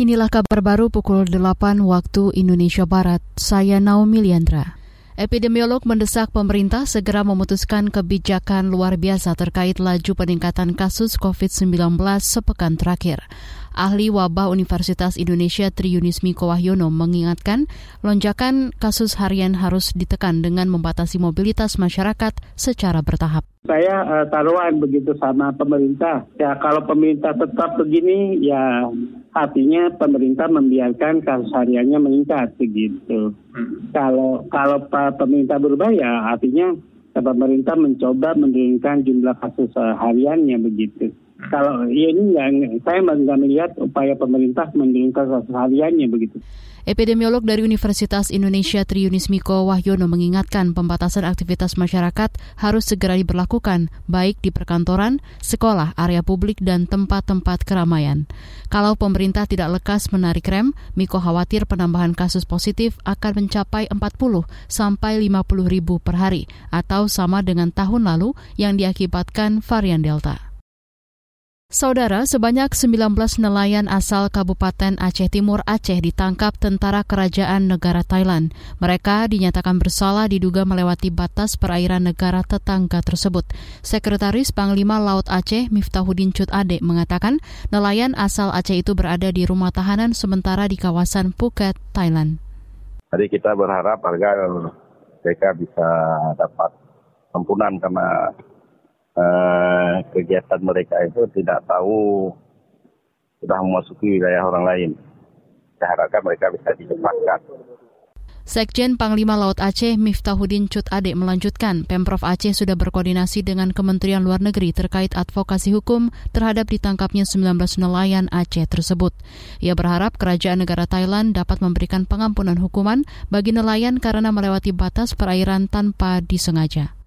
Inilah kabar baru pukul 8 waktu Indonesia Barat. Saya Naomi Liandra. Epidemiolog mendesak pemerintah segera memutuskan kebijakan luar biasa terkait laju peningkatan kasus COVID-19 sepekan terakhir. Ahli wabah Universitas Indonesia Triunis Miko Wahyono mengingatkan lonjakan kasus harian harus ditekan dengan membatasi mobilitas masyarakat secara bertahap. Saya uh, taruhan begitu sama pemerintah. Ya kalau pemerintah tetap begini ya artinya pemerintah membiarkan kasus hariannya meningkat begitu. Hmm. Kalau kalau pemerintah berubah ya artinya pemerintah mencoba menurunkan jumlah kasus uh, hariannya begitu. Kalau ya ini nggak, saya nggak melihat upaya pemerintah menurunkan kasus begitu. Epidemiolog dari Universitas Indonesia Triunis Miko Wahyono mengingatkan pembatasan aktivitas masyarakat harus segera diberlakukan, baik di perkantoran, sekolah, area publik, dan tempat-tempat keramaian. Kalau pemerintah tidak lekas menarik rem, Miko khawatir penambahan kasus positif akan mencapai 40 sampai 50 ribu per hari, atau sama dengan tahun lalu yang diakibatkan varian Delta. Saudara, sebanyak 19 nelayan asal Kabupaten Aceh Timur Aceh ditangkap tentara kerajaan negara Thailand. Mereka dinyatakan bersalah diduga melewati batas perairan negara tetangga tersebut. Sekretaris Panglima Laut Aceh Miftahudin Cut Ade mengatakan nelayan asal Aceh itu berada di rumah tahanan sementara di kawasan Phuket, Thailand. Jadi kita berharap agar mereka bisa dapat ampunan karena Eh, kegiatan mereka itu tidak tahu sudah memasuki wilayah orang lain. Saya harapkan mereka bisa dicepatkan. Sekjen Panglima Laut Aceh Miftahudin Cut Ade melanjutkan, Pemprov Aceh sudah berkoordinasi dengan Kementerian Luar Negeri terkait advokasi hukum terhadap ditangkapnya 19 nelayan Aceh tersebut. Ia berharap kerajaan negara Thailand dapat memberikan pengampunan hukuman bagi nelayan karena melewati batas perairan tanpa disengaja.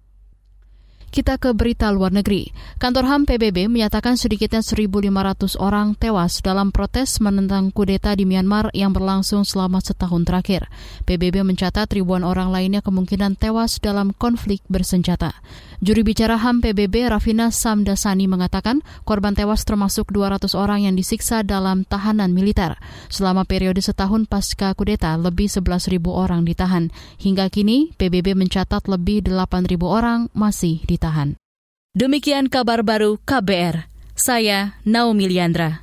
Kita ke berita luar negeri. Kantor HAM PBB menyatakan sedikitnya 1.500 orang tewas dalam protes menentang kudeta di Myanmar yang berlangsung selama setahun terakhir. PBB mencatat ribuan orang lainnya kemungkinan tewas dalam konflik bersenjata. Juri bicara HAM PBB Rafina Samdasani mengatakan korban tewas termasuk 200 orang yang disiksa dalam tahanan militer. Selama periode setahun pasca kudeta, lebih 11.000 orang ditahan. Hingga kini, PBB mencatat lebih 8.000 orang masih ditahan. Demikian kabar baru KBR. Saya Naomi Liandra.